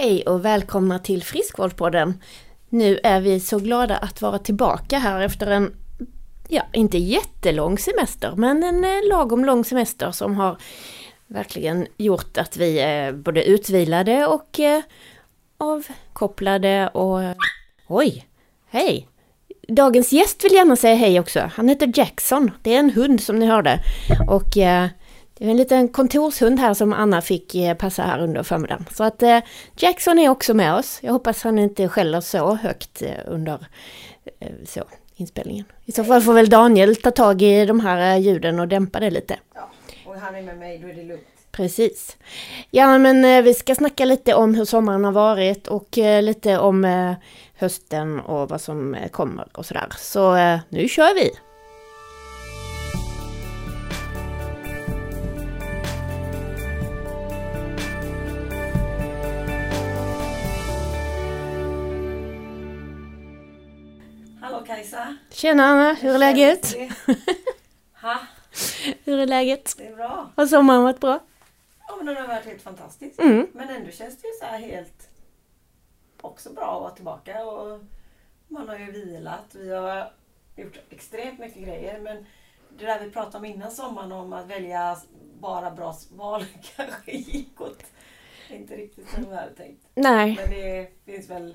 Hej och välkomna till Friskvårdspodden. Nu är vi så glada att vara tillbaka här efter en, ja, inte jättelång semester, men en eh, lagom lång semester som har verkligen gjort att vi är både utvilade och eh, avkopplade och... Oj! Hej! Dagens gäst vill gärna säga hej också. Han heter Jackson. Det är en hund som ni hörde. Och eh, det är en liten kontorshund här som Anna fick eh, passa här under förmiddagen. Så att eh, Jackson är också med oss. Jag hoppas han inte skäller så högt eh, under så, inspelningen. I så fall får väl Daniel ta tag i de här ljuden och dämpa det lite. Ja, och han är med mig, då är det lugnt. Precis. Ja, men vi ska snacka lite om hur sommaren har varit och lite om hösten och vad som kommer och sådär. Så nu kör vi! Hallå Kajsa! Tjena Anna, hur är läget? Ha, Hur är läget? det är bra. Har sommaren varit bra? Ja men den har varit helt fantastisk. Mm. Men ändå känns det ju så här helt också bra att vara tillbaka och man har ju vilat. Vi har gjort extremt mycket grejer men det där vi pratade om innan sommaren om att välja bara bra val kanske gick åt inte riktigt som vi hade tänkt. Nej, Men det finns väl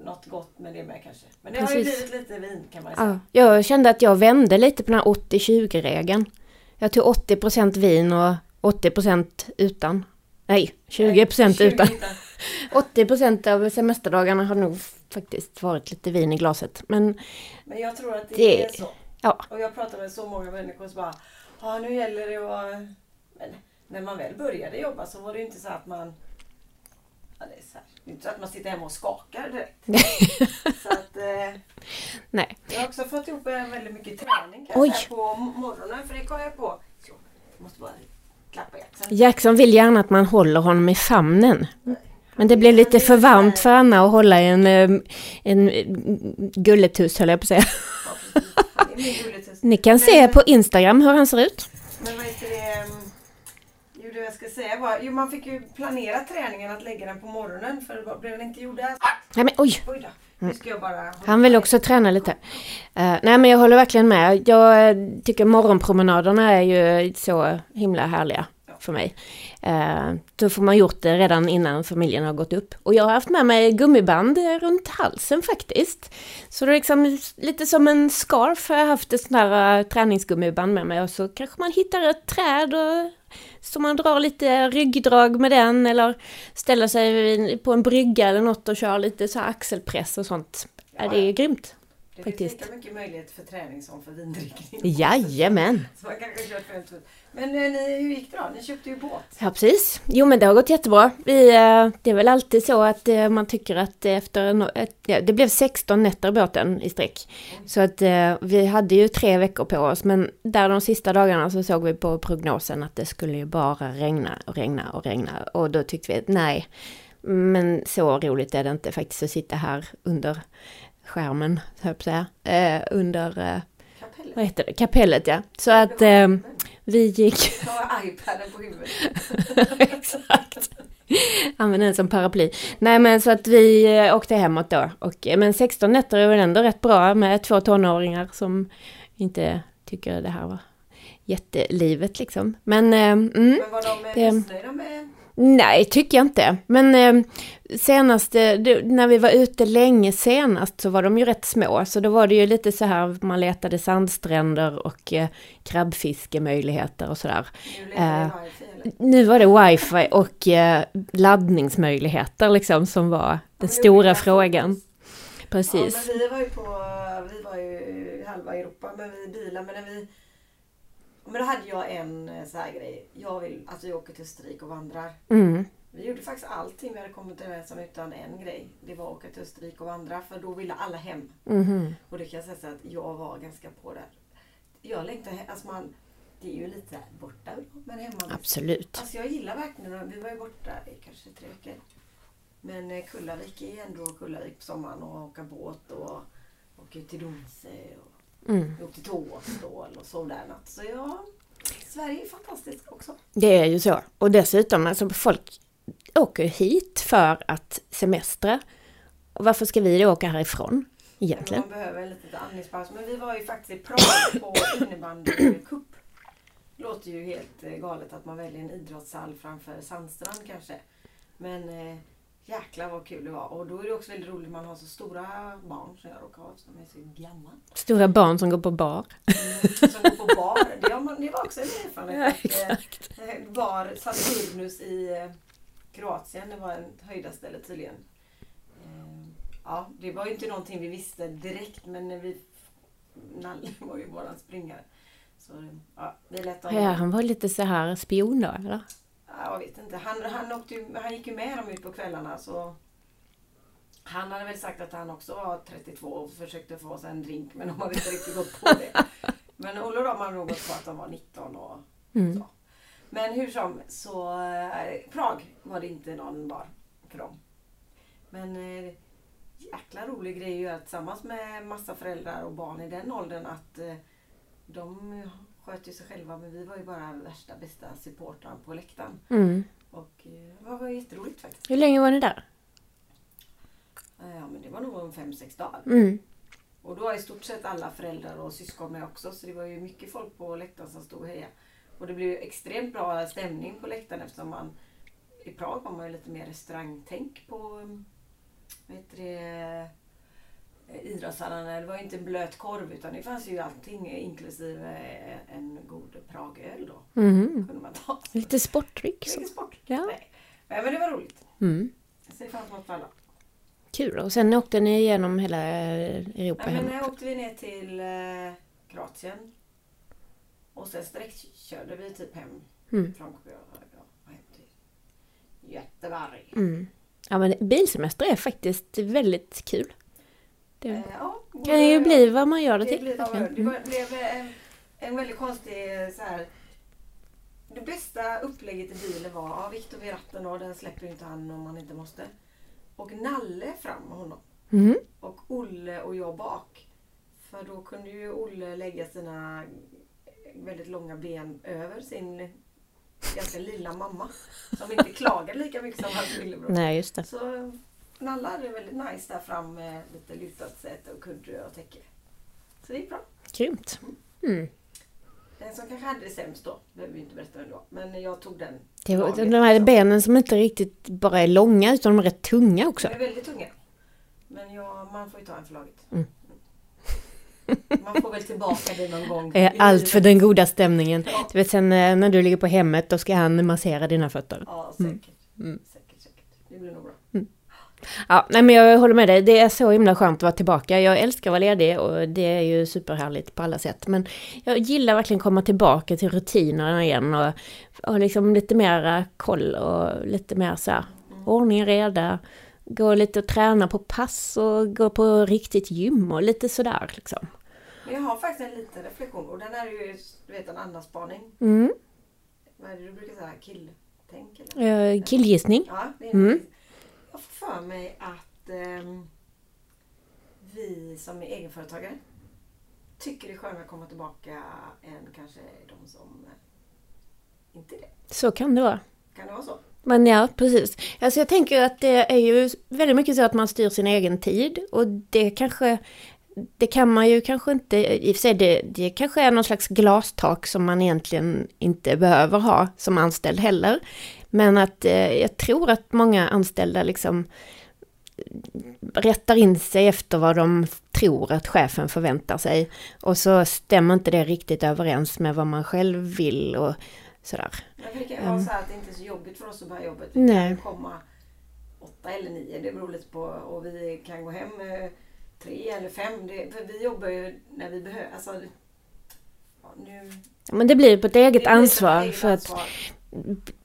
något gott med det med kanske. Men det har ju Precis. blivit lite vin kan man säga. ja, jag kände att jag vände lite på den här 80-20-regeln. Jag tog 80% vin och 80% utan. Nej, 20% 20 utan. 80% utan. av semesterdagarna har nog faktiskt varit lite vin i glaset. Men Men jag tror att det, Det- är så. ja, Och jag pratar med så många människor som bara, ja nu gäller det att... Men när man väl började jobba så var det ju inte så att man... Ja, det är så här, det är inte så att man sitter hemma och skakar direkt. så att, eh, nej. jag har också fått ihop en väldigt mycket träning kan Oj. jag säga, på morgonen. För det kom jag på. Så, jag måste bara klappa Jackson. Jackson vill gärna att man håller honom i famnen. Men det blir lite för varmt för Anna att hålla en, eh, en eh, gulletuss höll jag på att säga. Ja. Ni kan se på Instagram hur han ser ut. Men vad Säga var, jo man fick ju planera träningen att lägga den på morgonen för det blev den inte gjord där. Nej men oj! Oj då. Nu ska jag bara... Han vill också träna lite. Eh, nej men jag håller verkligen med. Jag eh, tycker morgonpromenaderna är ju så himla härliga för mig. Uh, då får man gjort det redan innan familjen har gått upp. Och jag har haft med mig gummiband runt halsen faktiskt. Så det är liksom lite som en scarf har jag haft ett sånt här uh, träningsgummiband med mig. Och så kanske man hittar ett träd och så man drar lite ryggdrag med den eller ställer sig på en brygga eller något och kör lite så axelpress och sånt. Ja, det är grymt. Det faktiskt. finns lika mycket möjlighet för träning som för vindrickning. Jajamän! Så man kanske kört för helt fullt. Men eh, ni, hur gick det då? Ni köpte ju båt. Ja precis. Jo men det har gått jättebra. Vi, eh, det är väl alltid så att eh, man tycker att efter ja, det blev 16 nätter båten i sträck. Så att vi hade ju tre veckor på oss men där de sista dagarna så såg vi på prognosen att det skulle ju bara regna och regna och regna och då tyckte vi att nej. Men så roligt är det inte faktiskt att sitta här under skärmen, så jag säga. Eh, under, eh, Kapellet. vad heter det, kapellet ja. Så att eh, vi gick Ta iPaden på huvudet. Exakt. Använder den som paraply. Nej men så att vi eh, åkte hemåt då. Och, men 16 nätter är väl ändå rätt bra med två tonåringar som inte tycker det här var jättelivet liksom. Men eh, mm, Men var de missnöjda med... nej, tycker jag inte. Men eh, senast, eh, när vi var ute länge senast så var de ju rätt små. Så då var det ju lite så här, man letade sandstränder och eh, krabbfiskemöjligheter och sådär. Eh? Nu var det wifi och eh, laddningsmöjligheter liksom som var den stora frågan. Ja, Precis. men vi var ju på, vi var ju halva Europa men vi bilar men när vi men då hade jag en eh, så här grej. Jag vill att vi åker till Österrike och vandrar. Mm. Vi gjorde faktiskt allting vi hade kommit överens om utan en grej. Det var att åka till Österrike och vandra för då ville alla hem. Mhm. Och det kan jag säga så att jag var ganska på där. Jag längtar hem, alltså man, det är ju lite borta men hemma. Absolut. Alltså jag gillar verkligen, vi var ju borta i kanske tre veckor. Men eh, Kullavik är ändå Kullavik på sommaren och åka båt och åka ut till Domsö och Mm. vi åkte till Åstol och sådär natt. Så ja, Sverige är fantastiskt också. Det är ju så. Och dessutom, alltså folk åker hit för att semestra. Och varför ska vi då åka härifrån egentligen? Man behöver en liten andningspaus. Men vi var ju faktiskt i Prag på innebandycup. Låter ju helt eh, galet att man väljer en idrottshall framför Sandstrand kanske. Men eh, jäklar vad kul det var. Och då är det också väldigt roligt man har så stora barn som jag råkar ha som är så gammal. Stora barn som går på bar. Mm, som går på bar. Det, har man, det var också en erfarenhet. Ja, exakt. Eh, Bar Saturnus i eh, Kroatien. Det var en höjda ställe tydligen. Eh, Ja, det var ju inte någonting vi visste direkt men när vi... Nalle var ju våran springare. Så ja, det är lätt att... Ja, han var lite så här spion då, eller? Ja, jag vet inte. Han, han, åkte ju, han gick ju med dem ut på kvällarna så... Han hade väl sagt att han också var 32 och försökte få sig en drink men de hade inte riktigt gått på det. Men Olle och de hade nog gått på att de var 19 och Mm. så. Men hur som så eh, Prag var det inte någon bar för dem. Men eh, jäkla rolig grej är ju att tillsammans med massa föräldrar och barn i den åldern att eh, de sköt ju sig själva men vi var ju bara värsta bästa supportrarna på läktaren. Mm. Och eh, det var jätteroligt faktiskt. Hur länge var ni där? Eh, Ja men det var nog fem sex dagar. Mm. Och då var i stort sett alla föräldrar och syskon med också så det var ju mycket folk på läktaren som stod och hejade. Och det blev ju extremt bra stämning på läktaren eftersom man i Prag har man ju lite mer restaurangtänk på um, vad heter det, idrottshallarna. Det var inte en blöt korv utan det fanns ju allting inklusive en god Pragöl då. Kunde man ta. Lite sportdryck. så. Mycket sport. Ja. Nej. Men det var roligt. Mm. Ser fram emot för alla. Kul. Och sen åkte ni igenom hela Europa Nej, men när åkte vi ner till eh, Kroatien. Och sen direkt körde vi typ hem Mm. från ja, hem till Göteborg. Mm. Ja men bilsemester är faktiskt väldigt kul. Det Eh, ja, kan ju bli vad man gör det det, till. det verkligen. var- blev en, en väldigt konstig eh, så här. Det bästa upplägget i bilen var ja, Viktor vid ratten och den släpper inte han om man inte måste. Och Nalle fram med honom. Mm. Och Olle och jag bak. För då kunde ju Olle lägga sina väldigt långa ben över sin ganska lilla mamma. Som inte klagade lika mycket som hans lillebror. Nej just det. Så Nalla hade väldigt nice där fram med lite lutat säte och kudde och täcke. Så det gick bra. Grymt. Mm. Den som kanske hade det sämst då, behöver vi inte berätta var. Men jag tog den. Det var, de här benen som inte riktigt bara är långa utan de är rätt tunga också. De är väldigt tunga. Men ja, man får ju ta en för laget. Mm. Man får väl tillbaka det någon gång. Allt för den goda stämningen. Ja, Du vet sen eh, när du ligger på hemmet då ska han massera dina fötter. ja säkert. Mm. säkert. Säkert. Det blir nog bra. Ja, nej men jag håller med dig. Det är så himla skönt att vara tillbaka. Jag älskar att vara ledig och det är ju superhärligt på alla sätt. Men jag gillar verkligen komma tillbaka till rutinerna igen och, och liksom lite mera koll och lite mer så här ordning och reda. Gå lite och träna på pass och gå på riktigt gym och lite sådär liksom. Jag har faktiskt en liten reflektion och den är ju du vet en annan spaning. Mm. Vad är det du brukar säga? Killtänk? Eller? Eh, killgissning. Ja, det är Mm. Får för mig att ehm, vi som är egenföretagare tycker det är skönare att komma tillbaka än kanske de som eh, inte är det. Så kan det vara. Kan det vara så? Men ja, precis. Alltså jag tänker att det är ju väldigt mycket så att man styr sin egen tid och det kanske det kan man ju kanske inte, i och för sig det, det kanske är någon slags glastak som man egentligen inte behöver ha som anställd heller. Men att eh, jag tror att många anställda liksom rättar in sig efter vad de tror att chefen förväntar sig. Och så stämmer inte det riktigt överens med vad man själv vill och sådär. Det kan vara så här att det inte är så jobbigt för oss att börja jobbet. Vi Nej. kan komma åtta eller nio, det beror lite på. Och vi kan gå hem eh, tre eller fem. Det, för vi jobbar ju när vi behöver. Alltså, ja, nu, Men det blir på ett eget ansvar eget för att ansvar.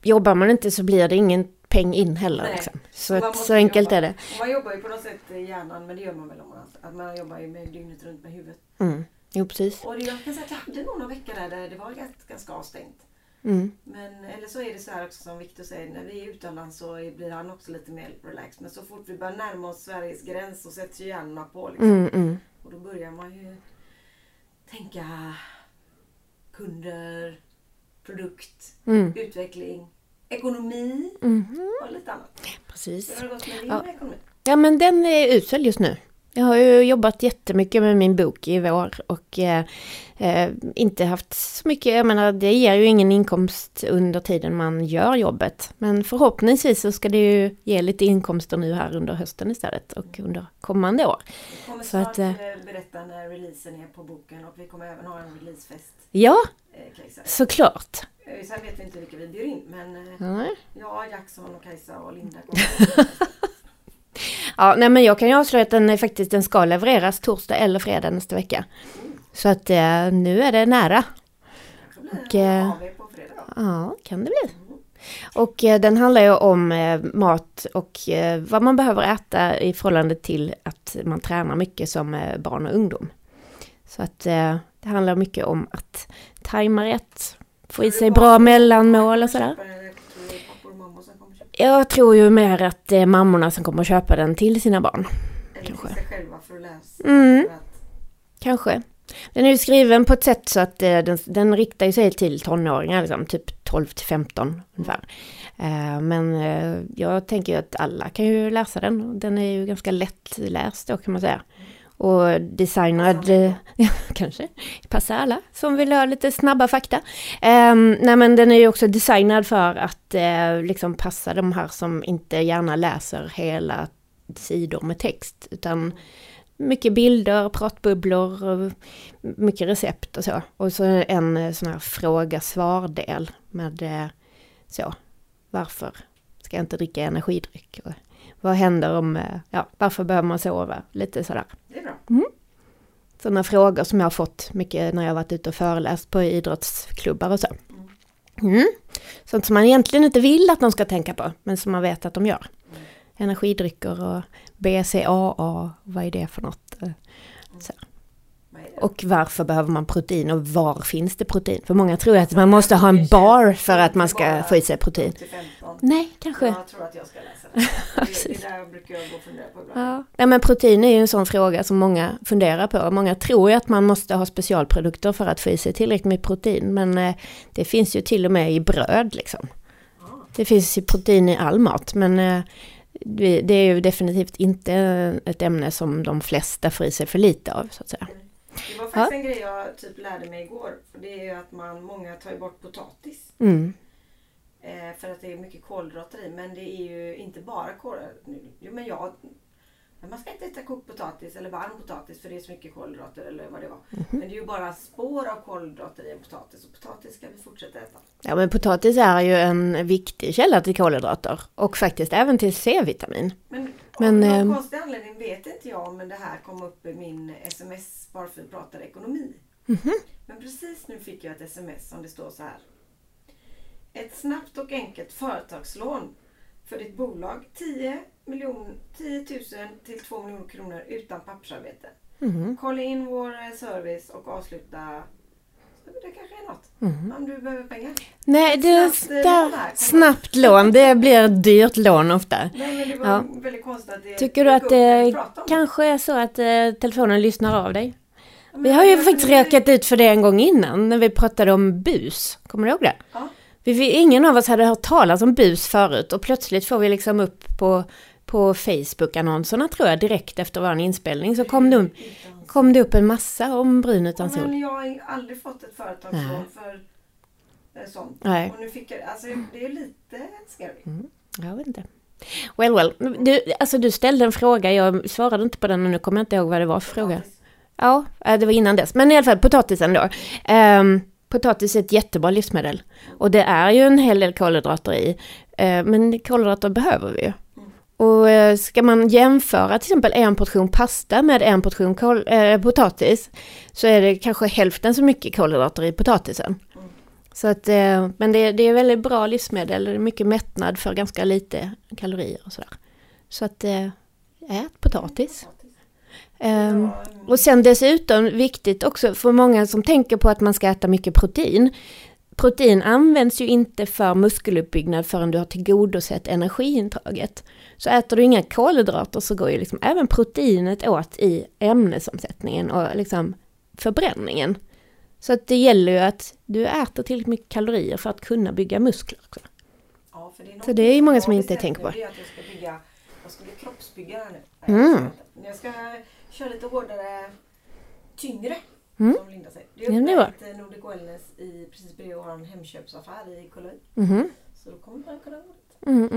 jobbar man inte så blir det ingen peng in heller. Liksom. Så, att, så enkelt jobba. är det. Och man jobbar ju på något sätt i hjärnan, men det gör man väl om man att man jobbar ju med dygnet runt med huvudet. Mm. Jo, precis. Och jag kan säga att jag hade nog några veckor där, där det var ganska, ganska avstängt. Mm. Men, eller så är det så här också som Viktor säger, när vi är utomlands så blir han också lite mer relaxed. Men så fort vi börjar närma oss Sveriges gräns så sätts ju hjärnorna på. Liksom. Mm, mm. Och då börjar man ju tänka kunder, produkt, Mm. utveckling, ekonomi Mhm, och lite annat. precis. Hur har det gått med din Ja. ekonomi? Ja men den är usel just nu. Jag har ju jobbat jättemycket med min bok i vår och eh, eh, inte haft så mycket, jag menar det ger ju ingen inkomst under tiden man gör jobbet. Men förhoppningsvis så ska det ju ge lite inkomster nu här under hösten istället och under kommande år. Vi kommer Så snart att, eh, eh, berätta när releasen är på boken och vi kommer även ha en releasefest. Ja, såklart. Sen vet vi inte vilka vi bjuder in men Nej. jag, Jackson och Kajsa och Linda kommer. Ja, nej men jag kan ju avslöja att den är faktiskt, den ska levereras torsdag eller fredag nästa vecka. Så att eh, nu är det nära. Och, eh. Ja, kan det bli. Och eh, den handlar ju om eh, mat och eh, vad man behöver äta i förhållande till att man tränar mycket som eh, barn och ungdom. Så att det handlar mycket om att tajma rätt, få i sig bra mellanmål och sådär. Köper, eh, tror du pappor och mammor som kommer köpa Jag tror ju mer att det är mammorna som kommer att köpa den till sina barn. Eller Kanske. till sig själva för att läsa. Mm. För att, Kanske. Den är ju skriven på ett sätt så att eh, den, den riktar sig till tonåringar, liksom, typ 12 till 15 ungefär. Eh, men eh, jag tänker ju att alla kan ju läsa den. Den är ju ganska lättläst då kan man säga. Och designad, ja, kanske, passar alla som vill ha lite snabba fakta. Eh, nej men den är ju också designad för att eh, liksom passa de här som inte gärna läser hela sidor med text. Utan mycket bilder, pratbubblor, och mycket recept och så. Och så en eh, sån här fråga-svar-del med eh, så, varför ska jag inte dricka energidryck? Vad händer om, eh, ja, varför behöver man sova? Lite sådär. det är bra. Sådana frågor som jag har fått mycket när jag varit ute och föreläst på idrottsklubbar och så. Mm. Sånt som man egentligen inte vill att de ska tänka på, men som man vet att de gör. Energidrycker och BCAA, vad är det för något? Eh, det? Och varför behöver man protein och var finns det protein? För många tror att man måste ha en bar för att man ska få i sig protein. Till 15. Nej, kanske. Jag tror att jag ska läsa det. Det, där brukar jag gå och fundera på ibland. Ja. Men protein är ju en sån fråga som många funderar på. Många tror ju att man måste ha specialprodukter för att få i sig tillräckligt med protein. Men eh, det finns ju till och med i bröd liksom. Ja. Det finns ju protein i all mat. Men eh, det det är ju definitivt inte ett ämne som de flesta får i sig för lite av. Så att säga. Det var faktiskt en grej jag typ lärde mig igår. För det är ju att man, många tar ju bort potatis. Mm. Eh, för att det är mycket kolhydrater i. Men det är ju inte bara kolhydrater. Jo men jag... men Man ska inte äta kokt potatis eller varm potatis för det är så mycket kolhydrater eller vad det var. Men det är ju bara spår av kolhydrater i en potatis. Och potatis ska vi fortsätta äta. Ja men potatis är ju en viktig källa till kolhydrater. Och faktiskt även till C-vitamin. Men, Men, av någon ehm, konstig anledning vet inte jag om det här kom upp i min sms bara för att ekonomi. Mhm. Men precis nu fick jag ett sms som det står så här. Ett snabbt och enkelt företagslån för ditt bolag 10, miljon, 10 000 till 2 miljoner kronor utan pappersarbete. Mhm. Kolla in vår eh, service och avsluta. Det kanske är något. Mhm. Om du behöver pengar. Nej, det Snabbt, eh, där, lån här. snabbt lån, det blir ett dyrt lån ofta. Nej men det var Ja. väldigt konstigt att det Tycker du att det kanske är så att eh, telefonen lyssnar av dig? Men Vi har ju faktiskt räkat ut för det en gång innan när vi pratade om bus. Kommer du ihåg det? Ja. Vi, ingen av oss hade hört talas om bus förut och plötsligt får vi liksom upp på, på Facebook-annonserna tror jag direkt efter vår inspelning så kom det, upp, kom det upp en massa om brun utan Ja, sol. men jag har aldrig fått ett företagslån för eh, sånt. Nej. Och nu fick jag, alltså det är lite scary. Jag vet inte. Well, well. Du, alltså du ställde en fråga, jag svarade inte på den och nu kommer jag inte ihåg vad det var för fråga. Ja, eh, det var innan dess. Men i alla fall potatisen då. Um, potatis är ett jättebra livsmedel. Och det är ju en hel del kolhydrater i. Eh, men kolhydrater behöver vi ju. Och eh, ska man jämföra till exempel en portion pasta med en portion kol, eh, potatis så är det kanske hälften så mycket kolhydrater i potatisen. Mm. Så att, eh, men det, det är väldigt bra livsmedel, det är mycket mättnad för ganska lite kalorier och sådär. Så att eh, ät potatis. Mm. och sen dessutom viktigt också för många som tänker på att man ska äta mycket protein. Protein används ju inte för muskeluppbyggnad förrän du har tillgodosett energiintaget. Så äter du inga kolhydrater så går ju liksom även proteinet åt i ämnesomsättningen och liksom förbränningen. Så att det gäller ju att du äter tillräckligt mycket kalorier för att kunna bygga muskler också. ja, för det Så det är ju många som inte tänker på. Det är att jag ska bygga, jag ska bli kroppsbyggare nu. Mm. Jag ska köra lite hårdare, tyngre. Mm. Som Linda säger. Det Ja, är öppnat Nordic Wellness i, precis bredvid vår Hemköpsaffär i Kullöj. Mhm. Så då kommer man kunna gå dit. Mm,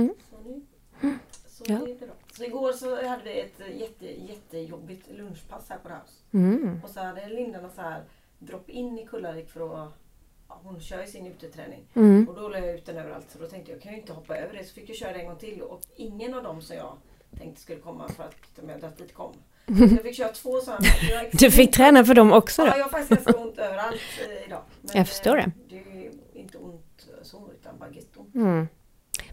mm. Så, Ja. det är bra. Så igår så hade vi ett jätte, jättejobbigt lunchpass här på House. Mm. Och så hade Linda någon så här drop-in i Kullavik för att ja, hon kör ju sin uteträning. Mm. Och då la jag ut den överallt så då tänkte jag kan ju inte hoppa över det. Så fick jag köra en gång till och ingen av dem som jag tänkte skulle komma för att de jag dragit dit kom. Så jag fick köra två sådana. Du fick träna för dem också Ja, då? jag har faktiskt ganska ont överallt eh, idag. Men, Jag förstår eh, det. Det är inte ont så utan bara getont. Mm.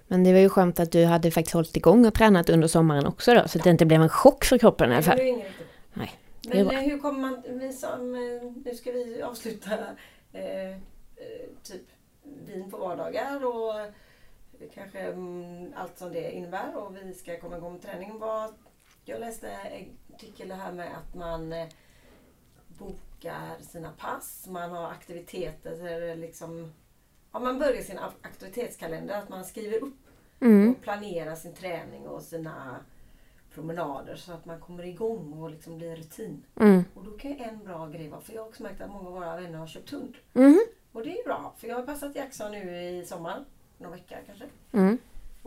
Men det var ju skönt att du hade faktiskt hållit igång och tränat under sommaren också då, så att det inte blev en chock för kroppen i alla fall. Nej, Men bra. eh, hur kommer man, vi som, nu ska vi avsluta eh, eh, typ vin på vardagar och kanske mm, allt som det innebär och vi ska komma igång med träning. Vad, jag läste en artikel här med att man eh, bokar sina pass, man har aktiviteter, liksom, ja, man börjar sin ak- aktivitetskalender, att man skriver upp Mm. och planera sin träning och sina promenader så att man kommer igång och liksom blir rutin. Mm. Och då kan en bra grej vara, för jag har också märkt att många av våra vänner har köpt hund. Mm. Och det är ju bra, för jag har passat Jackson nu i sommar, någon vecka kanske.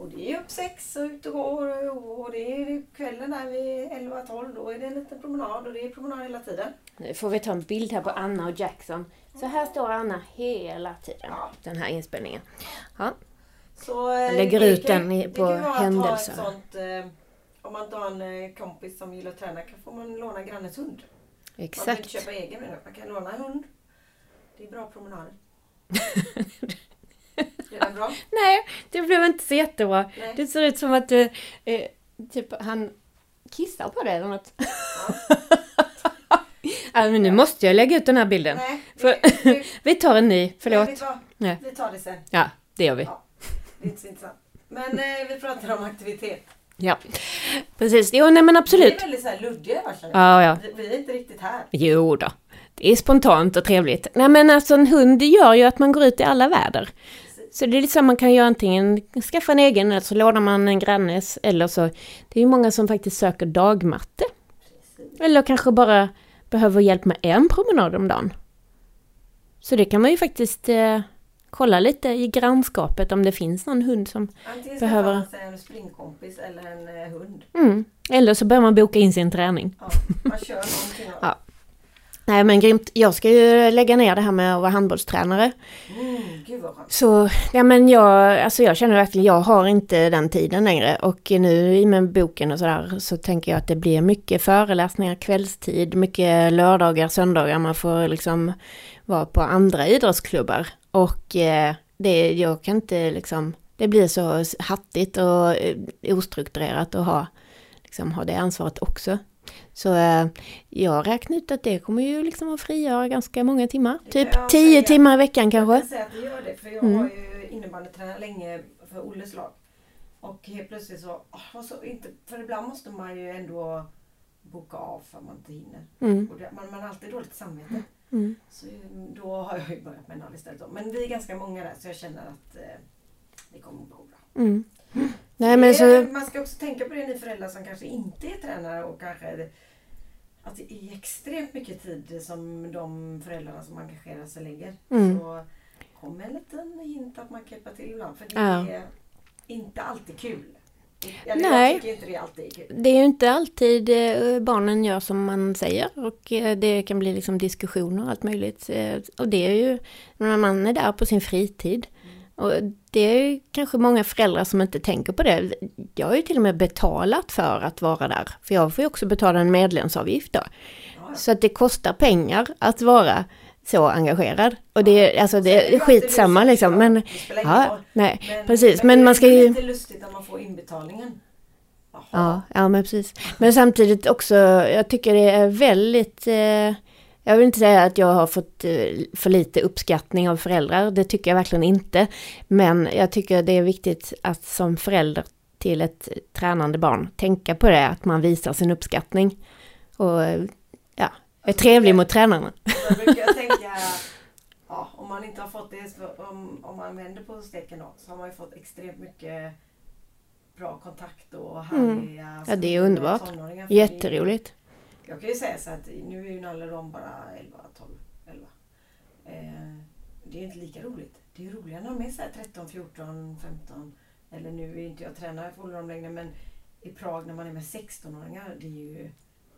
Och det är upp sex och ut och går och det är kvällen där vid 11-12 då är det en liten promenad och det är promenad hela tiden. Nu får vi ta en bild här på Anna och Jackson. Så här står Anna hela tiden, Ja. den här inspelningen. Ja. Så, eh, Jag lägger ut kan- den på kan händelser. Sånt, eh, om man inte har en eh, kompis som gillar att träna kan får man låna grannens hund. Man behöver inte Exakt. köpa egen men man kan låna en hund. Det är bra promenader. den bra? Nej, det blev inte så jättebra. Nej. Det ser ut som att du, eh, typ han kissar på dig eller något. Ja, men nu måste jag lägga ut den här bilden. Nej, För- vi, vi, Vi tar en ny, nej, förlåt. vet du vad? Nej. vi tar det sen. Ja, det gör vi. Ja. Det är inte så intressant. Men eh, vi pratar om aktivitet. Ja, precis. Jo, nej men Vi absolut. är väldigt så här luddiga. Ja, ja. Vi, vi är inte riktigt här. Jo då. Det är spontant och trevligt. Nej men alltså en hund gör ju att man går ut i alla väder. Så det är liksom man kan göra antingen skaffa en egen eller så lånar man en grannes eller så. Det är ju många som faktiskt söker dagmatte. Precis. Eller kanske bara behöver hjälp med en promenad om dagen. Så det kan man ju faktiskt eh, kolla lite i grannskapet om det finns någon hund som... Antingen Behöver- skaffar man sig en springkompis eller en eh, hund. Mm. Eller så börjar man boka in sin träning. Ja, man kör någonting. av- Ja. Nej men grymt. Jag ska ju lägga ner det här med att vara handbollstränare. Mm, gud vad skönt. Så, ja men jag, alltså jag känner verkligen, jag har inte den tiden längre. Och nu i med boken och sådär så tänker jag att det blir mycket föreläsningar kvällstid, mycket lördagar, söndagar. Man får liksom vara på andra idrottsklubbar. Och eh, det, jag kan inte liksom, det blir så hattigt och eh, ostrukturerat att ha, liksom, ha det ansvaret också. Så eh, jag räknar ut att det kommer ju liksom att frigöra ganska många timmar. Typ kan jag tio säga. timmar i veckan Jag kanske. kan säga att det gör det, för jag Mm. har ju innebandytränat länge för Olles lag. Och helt plötsligt så, vad så inte, för ibland måste man ju ändå boka av för man inte hinner. Mm. Och det, man, man har alltid dåligt samvete. Mm. Så mm, då har jag ju börjat med en istället. Men vi är ganska många där så jag känner att eh, det kommer att gå bra. Mm. Nej men är- så, Man ska också tänka på det ni föräldrar som kanske inte är tränare och kanske att det är extremt mycket tid som de föräldrarna som engagerar sig lägger. Mm. Så kom en liten hint att man kan hjälpa till ibland. För det Ja. är inte alltid kul. Eller Nej. Jag tycker inte det är alltid kul. det är ju inte alltid eh, barnen gör som man säger och eh, det kan bli liksom diskussioner och allt möjligt. Eh, Och det är ju när man är där på sin fritid. Och det är ju kanske många föräldrar som inte tänker på det. Jag har ju till och med betalat för att vara där. För jag får ju också betala en medlemsavgift då. Så att det kostar pengar att vara så engagerad. Och det, är- alltså det är skitsamma liksom. Men Det ja, nej, Men, precis. Men, det man är ska ju... lite lustigt att man får inbetalningen. Ja, ja men precis. Men samtidigt också, jag tycker det är väldigt... Eh, jag vill inte säga att jag har fått eh, för lite uppskattning av föräldrar, det tycker jag verkligen inte. Men jag tycker det är viktigt att som förälder till ett tränande barn tänka på det, att man visar sin uppskattning. Och ja, är trevlig mot tränarna. Då brukar jag tänka, ja, om man inte har fått det, om, om man vänder på steken då, så har man ju fått extremt mycket bra kontakt och härliga Mm. Ja, det är underbart. Jätteroligt. Jag kan ju säga så att nu är ju Nalle de bara 11, 12, 11. Eh, det är inte lika roligt. Det är roligare när de är så här 13, 14, 15. Eller nu är inte jag tränare för dem längre men i Prag när man är med 16-åringar, det är ju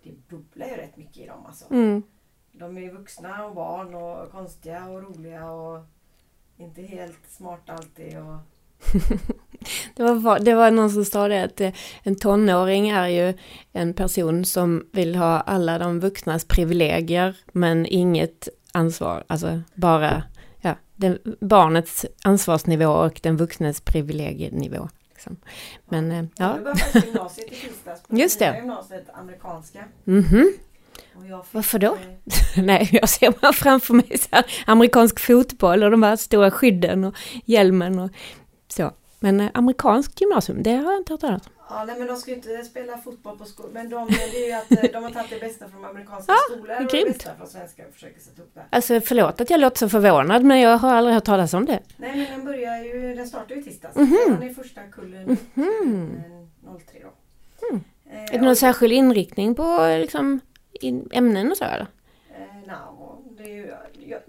det bubblar ju rätt mycket i dem alltså. Mm. De är vuxna och barn och konstiga och roliga och inte helt smarta alltid. Och, Det var, det var någon som sa det att eh, en tonåring är ju en person som vill ha alla de vuxnas privilegier men inget ansvar, alltså bara ja, den, barnets ansvarsnivå och den vuxnes privilegienivå. Liksom. Men eh, ja. ja, Jag faktiskt gymnasiet i tisdags. På Just det. gymnasiet, amerikanska. Och jag fick, Varför då? eh, Nej, jag ser bara framför mig så här, amerikansk fotboll och de här stora skydden och hjälmen och så. Men eh, amerikansk gymnasium, det har jag inte hört talas om. Ja, nej, men de ska ju inte spela fotboll på skolan. Men de, det är ju att de har tagit det bästa från amerikanska Ja, skolor och det bästa från svenska och försöker sätta upp det. Alltså förlåt att jag låter så förvånad, men jag har aldrig hört talas om det. Nej, men den börjar ju, den startar ju tisdags. Mhm. Den är första kullen Mhm. eh, 03 då. Mm. Eh, Är det någon och- särskild inriktning på liksom, in, ämnen och så eller? Eh, no, det är ju,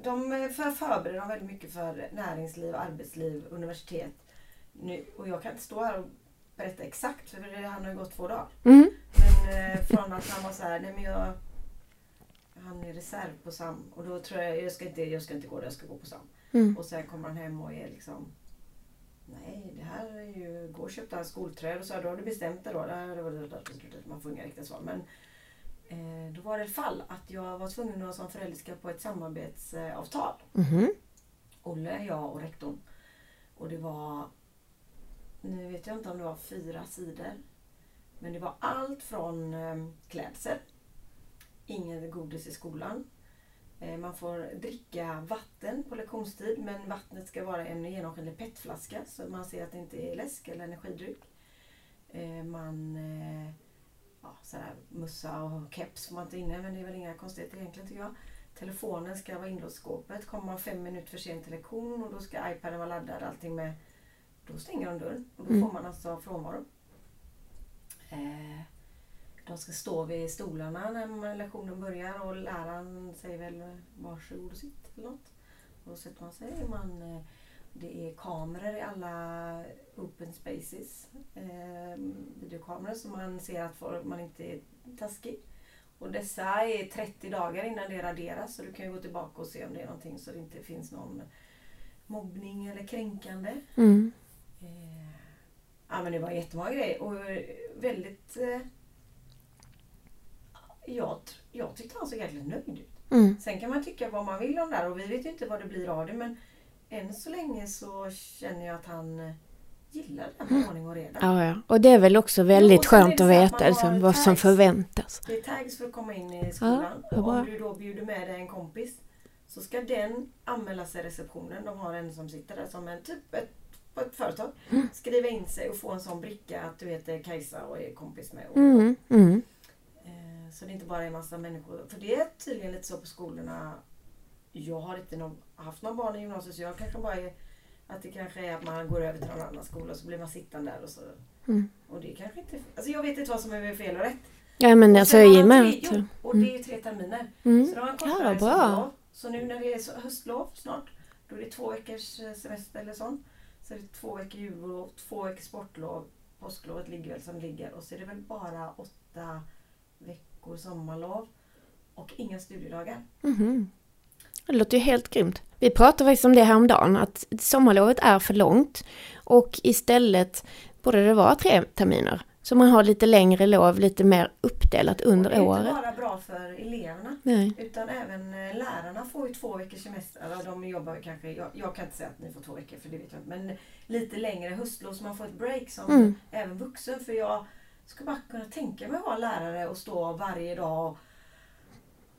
de eh, för, förbereder dem väldigt mycket för näringsliv, arbetsliv, universitet. Nu, och jag kan inte stå här och berätta exakt för det, han har ju gått två dagar. Mm. Men eh, från att han var så här, nej men jag han är reserv på SAM och då tror jag, jag ska inte, jag ska inte gå där, jag ska gå på SAM. Mm. Och sen kommer han hem och är liksom Nej, det här är ju... Gå och köpte han skolträd och så här, då har du bestämt det då. Det här, det var, man får inga riktiga svar. Men eh, då var det ett fall att jag var tvungen att som förälderska på ett samarbetsavtal. Mhm. Olle, jag och rektorn. Och det var... Nu vet jag inte om det var fyra sidor. Men det var allt från eh, klädsel. Inget godis i skolan. Eh, man får dricka vatten på lektionstid men vattnet ska vara en genomskinlig petflaska så man ser att det inte är läsk eller energidryck. Eh, man... Ja, sådär, mussa och keps får man inte inne men det är väl inga konstigheter egentligen tycker jag. Telefonen ska vara inlåst i skåpet. Kommer man fem minuter för sent till lektion och då ska iPaden vara laddad allting med... Då stänger de dörren och då Mm. får man alltså frånvaro. Eh, de ska stå vid stolarna när lektionen börjar och läraren säger väl varsågod och sitt eller något. Och då sätter man sig. Man, eh, det är kameror i alla open spaces. Eh, videokameror så man ser att folk- man inte är taskig. Och dessa är 30 dagar innan det raderas så du kan ju gå tillbaka och se om det är någonting så det inte finns någon mobbning eller kränkande. Mm. Eh, ja men det var jättemånga grejer och väldigt... Eh, jag, jag tyckte han såg jäkligt nöjd ut. Mm. Sen kan man tycka vad man vill om det här och vi vet ju inte vad det blir av det men än så länge så känner jag att han eh, gillar det här med ordning och reda. Ja, ja. Och det är väl också Ja, väldigt är skönt att veta liksom, vad som förväntas. Det är tags för att komma in i skolan. bra. om du då bjuder med dig en kompis så ska den anmäla sig i receptionen. De har en som sitter där som en typ ett, på ett företag. Skriva in sig och få en sån bricka att du heter Kajsa och är kompis med. Och, Mm. Mm. eh, så det inte bara är en massa människor. För det är tydligen lite så på skolorna. Jag har inte någon, haft någon barn i gymnasiet så jag kanske bara är att det kanske är att man går över till någon annan skola och så blir man sittande där och så. Mm. Och det kanske inte... Alltså jag vet inte vad som är fel och rätt. Ja men alltså och man med tre- och det är ju tre terminer. Mm. Så de har en Ja, kortare vad bra. Så nu när det är höstlov snart, då är det två veckors eh, semester eller sånt. Så är två veckor jullov, två veckor sportlov. Påsklovet ligger väl som det ligger. Och så är det väl bara åtta veckor sommarlov. Och inga studiedagar. Mhm. Det låter ju helt grymt. Vi pratade faktiskt om det här om dagen att sommarlovet är för långt och istället borde det vara tre terminer. Så man har lite längre lov, lite mer uppdelat under det är inte året. bara bra för eleverna. Nej. Utan även eh, lärarna får ju två veckors semester. Eller de jobbar kanske, jag, jag kan inte säga att ni får två veckor för det vet jag inte. Men lite längre höstlov så man får ett break som Mm. även vuxen. För jag ska bara kunna tänka mig att vara lärare och stå varje dag och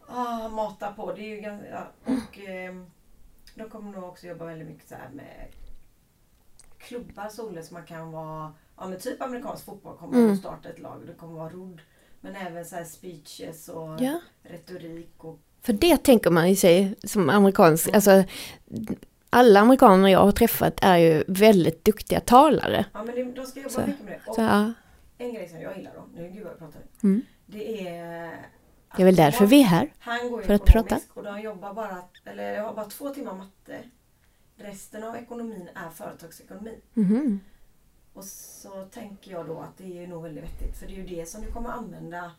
ah, mata på. Det är ju ganska, ja. Och eh, de kommer nog också jobba väldigt mycket så här med klubbar så man kan vara, ja men typ amerikansk fotboll kommer Mm. att starta ett lag. Det kommer vara rodd. Men även så här speeches och Ja. retorik och För det tänker man ju sig som amerikansk, alltså alla amerikaner jag har träffat är ju väldigt duktiga talare. Ja, men de ska jobba Så- mycket med det. Och Så, ja, en grej som jag gillar då, nu gud vad jag pratar, mm. det är... Det är väl därför vi är här. Han går för att prata. och de jobbar bara, eller jag har bara två timmar matte. Resten av ekonomin är företagsekonomi. Mhm. Och så tänker jag då att det är nog väldigt vettigt för det är ju det som du kommer använda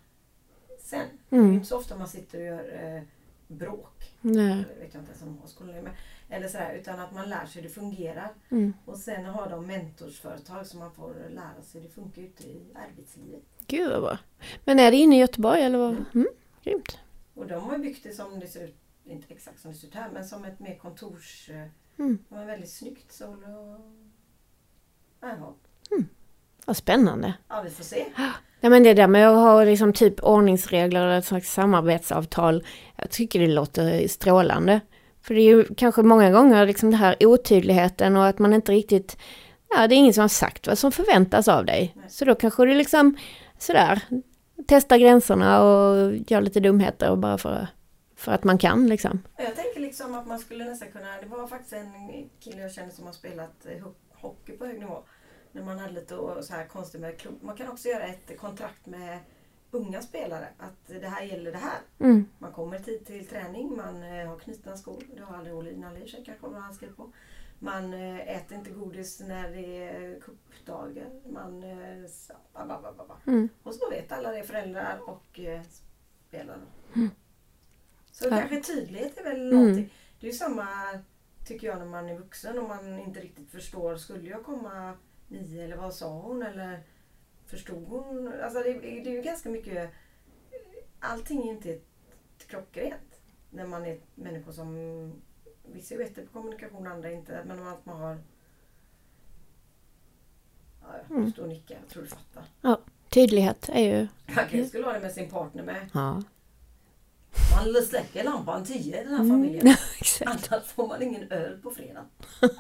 sen. Det är ju Mm. inte så ofta man sitter och gör eh, bråk. Nej. Eller vet jag inte ens om har men- Eller sådär, utan att man lär sig hur det fungerar. Mm. Och sen har de mentorsföretag som man får lära sig. Det funkar ute i arbetslivet. Gud vad bra. Men är det inne i Göteborg eller vad? Mm. Mm. Grymt. Och de har byggt det som det ser ut, inte exakt som det ser ut här, men som ett mer kontors... Mm. De har väldigt snyggt sol och... Jaha. Vad spännande. Ja, vi får se. Ja men det där med att ha liksom typ ordningsregler eller ett slags samarbetsavtal. Jag tycker det låter strålande. För det är ju kanske många gånger liksom det här otydligheten och att man inte riktigt... Ja, det är ingen som har sagt vad som förväntas av dig. Nej. Så då kanske du liksom sådär testa gränserna och gör lite dumheter och bara för, för att man kan liksom. Jag tänker liksom att man skulle nästan kunna... Det var faktiskt en kille jag känner som har spelat ho- hockey på hög nivå. När man hade lite så här konstigt med klubb. Man kan också göra ett kontrakt med unga spelare. Att det här gäller det här. Mm. Man kommer tid till träning, man eh, har knutna skor. Det har aldrig Olin sig kanske vad han skrev på. Man eh, äter inte godis när det är cupdagar. Man... eh. Mm. Och så vet alla det, föräldrar och spelarna. Mm. Så Ja. kanske tydlighet är väl Mm. någonting. Det är ju samma, tycker jag, när man är vuxen och man inte riktigt förstår. Skulle jag komma nio eller vad sa hon? Eller förstod hon? Alltså det, det är ju ganska mycket... Allting är inte klockrent. När man är människor som... Vissa är bättre på kommunikation, andra inte. Men att man har... Ja, jag Mm. förstår Nicka. Jag tror du fattar. Tydlighet är ju... Man kanske skulle ha det med sin partner med. Ja, Man släcker lampan 10 i den här Mm. familjen. exakt. Annars får man ingen öl på fredag.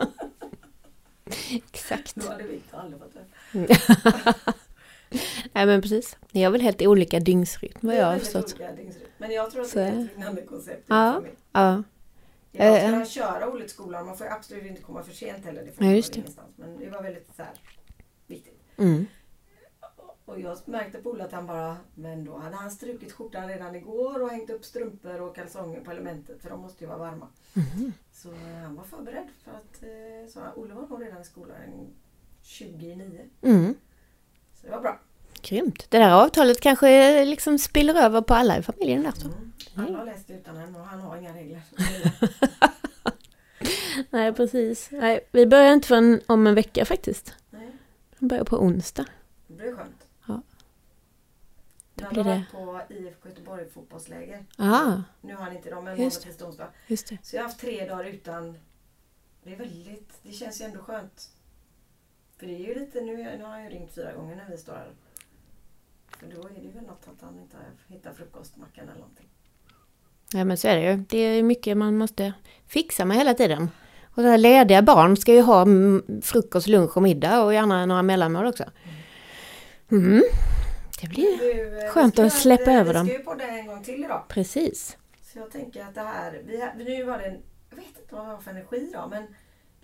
exakt. Då hade Victor aldrig fått öl. Nej men precis. Ni har väl helt olika dygnsrytm vad jag har förstått. Men jag tror att Så det är ett liknande koncept Ja. familj. Ja. Jag Eh, ska eh. köra Olle till skolan. Man får absolut inte komma för sent heller. Det får Ja, just det. Men det var väldigt så här, viktigt. Mm. Och jag märkte på Olle att han bara, men då hade han strukit skjortan redan igår och hängt upp strumpor och kalsonger på elementet för de måste ju vara varma. Mhm. Så eh, han var förberedd för att, eh, så Olle var nog redan i skolan 20 i 9. Mm. Så det var bra. Grymt. Det där avtalet kanske liksom spiller över på alla i familjen där så. Mm. Alla har läst det utan än och han har inga regler. Nej precis. Nej, vi börjar inte förrän om en vecka faktiskt. Nej, Vi börjar på onsdag. det blir skönt. Ja. Då Han blir har det- varit på IFK Göteborg fotbollsläger. Ah, Nu har han inte dem, men måndag, det. tisdag, onsdag. just det. Så jag har haft tre dagar utan... Det är väldigt... Det känns ju ändå skönt. För det är ju lite... Nu, nu har han ju ringt fyra gånger när vi står här. För då är det ju något att han inte har hittat frukostmackan eller någonting. Ja men så är det ju. Det är mycket man måste fixa med hela tiden. Och så här lediga barn ska ju ha mm, frukost, lunch och middag och gärna några mellanmål också. Mm. Det blir Du, eh, Skönt vi att släppa över dem. Vi ska ju podda en gång till idag. precis. Så jag tänker att det här... Vi, har- nu var det en... Jag vet inte vad vi har för energi idag, men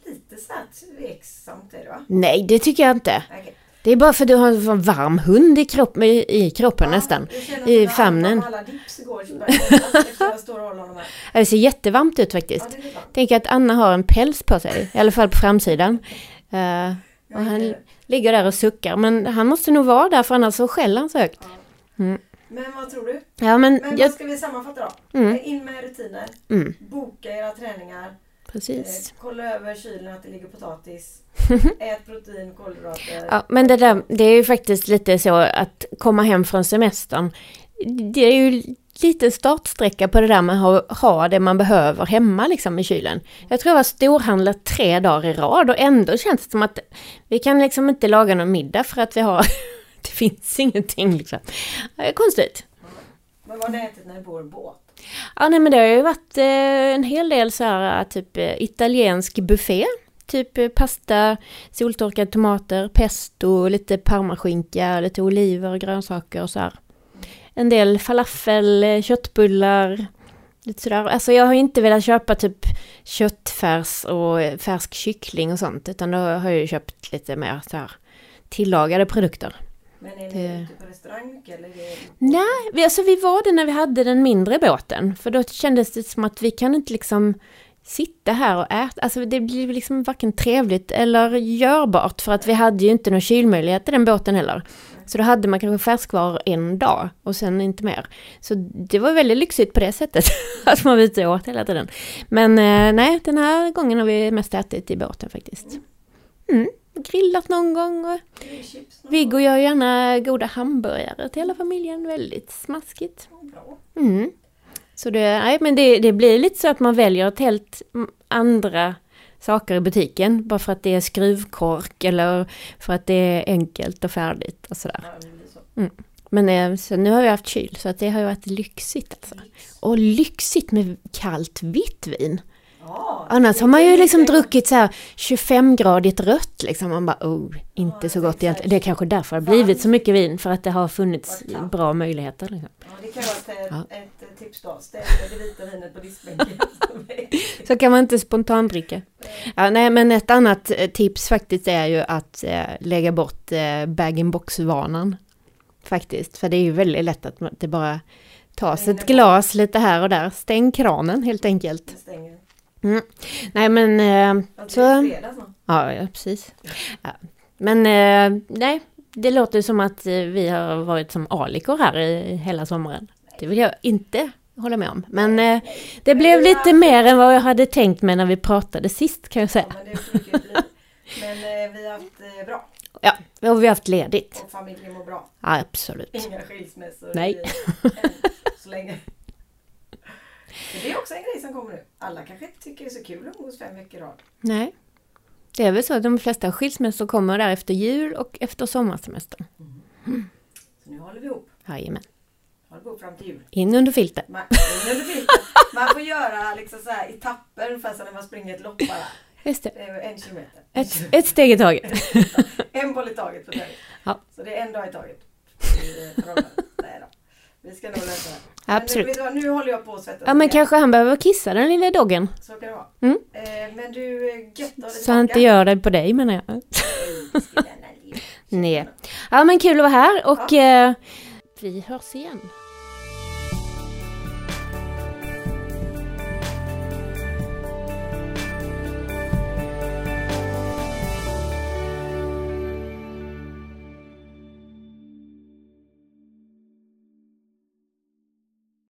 lite så här tveksamt är det va? Nej, det tycker jag inte. Okej. Det är bara för att du har en sån varm hund i, kropp, i, i kroppen nästan. jag känner i famnen. Alla dips igår jag står och honom här. Det ser jättevarmt ut Ja, faktiskt. det bra. Tänk att Anna har en päls på sig, i alla fall på framsidan. Eh, Jag och han ligger där och suckar, men han måste nog vara där för annars så skäller han så högt. Mm. Men vad tror du? Ja men, Men jag, vad ska vi sammanfatta då? mm, In med rutiner. mm, Boka era träningar. precis. Eh, kolla över kylen att det ligger potatis. Ät protein, kolhydrater. Ja, men det där, det är ju faktiskt lite så att komma hem från semestern. Det är ju lite startsträcka på det där med att ha, ha det man behöver hemma liksom i kylen. Jag tror jag har storhandlat tre dagar i rad och ändå känns det som att vi kan liksom inte laga någon middag för att vi har, det finns ingenting liksom. Det är konstigt. Men vad har ni ätit när ni bor båt? Ja, nej men det har ju varit eh, en hel del så här typ eh, italiensk buffé. Typ eh, pasta, soltorkade tomater, pesto, lite parmaskinka, lite oliver, grönsaker och så här. En del falafel, eh, köttbullar, lite sådär. Alltså jag har inte velat köpa typ köttfärs och färsk kyckling och sånt. Utan då har jag ju köpt lite mer så här tillagade produkter. Men är ni Det- ute på restaurang mycket eller? Det... Nej, vi, alltså vi var det när vi hade den mindre båten. För då kändes det som att vi kan inte liksom sitta här och äta. Alltså det blir liksom varken trevligt eller görbart. För att vi hade ju inte någon kylmöjlighet i den båten heller. Så då hade man kanske färskvaror en dag och sen inte mer. Så det var väldigt lyxigt på det sättet. att man var ute och åt hela tiden. Men eh, nej, den här gången har vi mest ätit i båten faktiskt. Mm, grillat någon gång och Viggo gör gärna goda hamburgare till hela familjen. Väldigt smaskigt. Mm. Så det, nej, men det, det blir lite så att man väljer ett helt andra saker i butiken. Bara för att det är skruvkork eller för att det är enkelt och färdigt och sådär. Så. Men eh, så nu har vi haft kyl så att det har ju varit lyxigt alltså. Och lyxigt med kallt vitt vin. Annars har man ju liksom druckit så här 25-gradigt rött liksom. Man bara oh, inte så gott egentligen. Det är kanske därför det har blivit så mycket vin. För att det har funnits bra möjligheter. Liksom. Ja, det kan vara ett, ett, ett tips då. Ställ det vita vinet på diskbänken. Så kan man inte spontandricka. Ja, nej, men ett annat eh, tips faktiskt är ju att eh, lägga bort eh, bag-in-box-vanan. Faktiskt, för det är ju väldigt lätt att man- det bara tas ett glas lite här och där. Stäng kranen helt enkelt. Det stänger. Nej men, eh, så... det är. Ja, ja precis. Ja. Men eh, nej, det låter som att eh, vi har varit som alikor här i hela sommaren. Det vill jag inte hålla med om. Men eh, det blev lite mer än vad jag hade tänkt mig när vi pratade sist kan jag Ja, säga. men det det blir. Men eh, vi har haft eh, bra. Ja, och vi har haft ledigt. Och familjen mår bra. Ja, absolut. Inga skilsmässor. Nej. i- än Så länge. Men det är också en grej som kommer nu. Alla kanske inte tycker det är så kul att umgås fem veckor i rad. Nej. Det är väl så att de flesta skilsmässor kommer där efter jul och efter sommarsemestern. Så nu håller vi ihop. Jajamän. Håller vi ihop fram till jul. In under filten. Man, under filten. man får göra liksom så här etapper ungefär som när man springer ett lopp bara. Just det. En kilometer. Ett, ett steg i taget. En boll i taget träning. Ja. Så det är en dag i taget. i. Nej då. Vi ska nog lösa det. Men Absolut. vad, nu håller jag på att svettas. Ja men kanske han behöver kissa den lilla doggen. Så kan det vara. Mm. Eh, men du, eh, gött att ha dig Så han inte gör det på dig menar jag. Nej. Ja men kul att vara här och eh, vi hörs igen.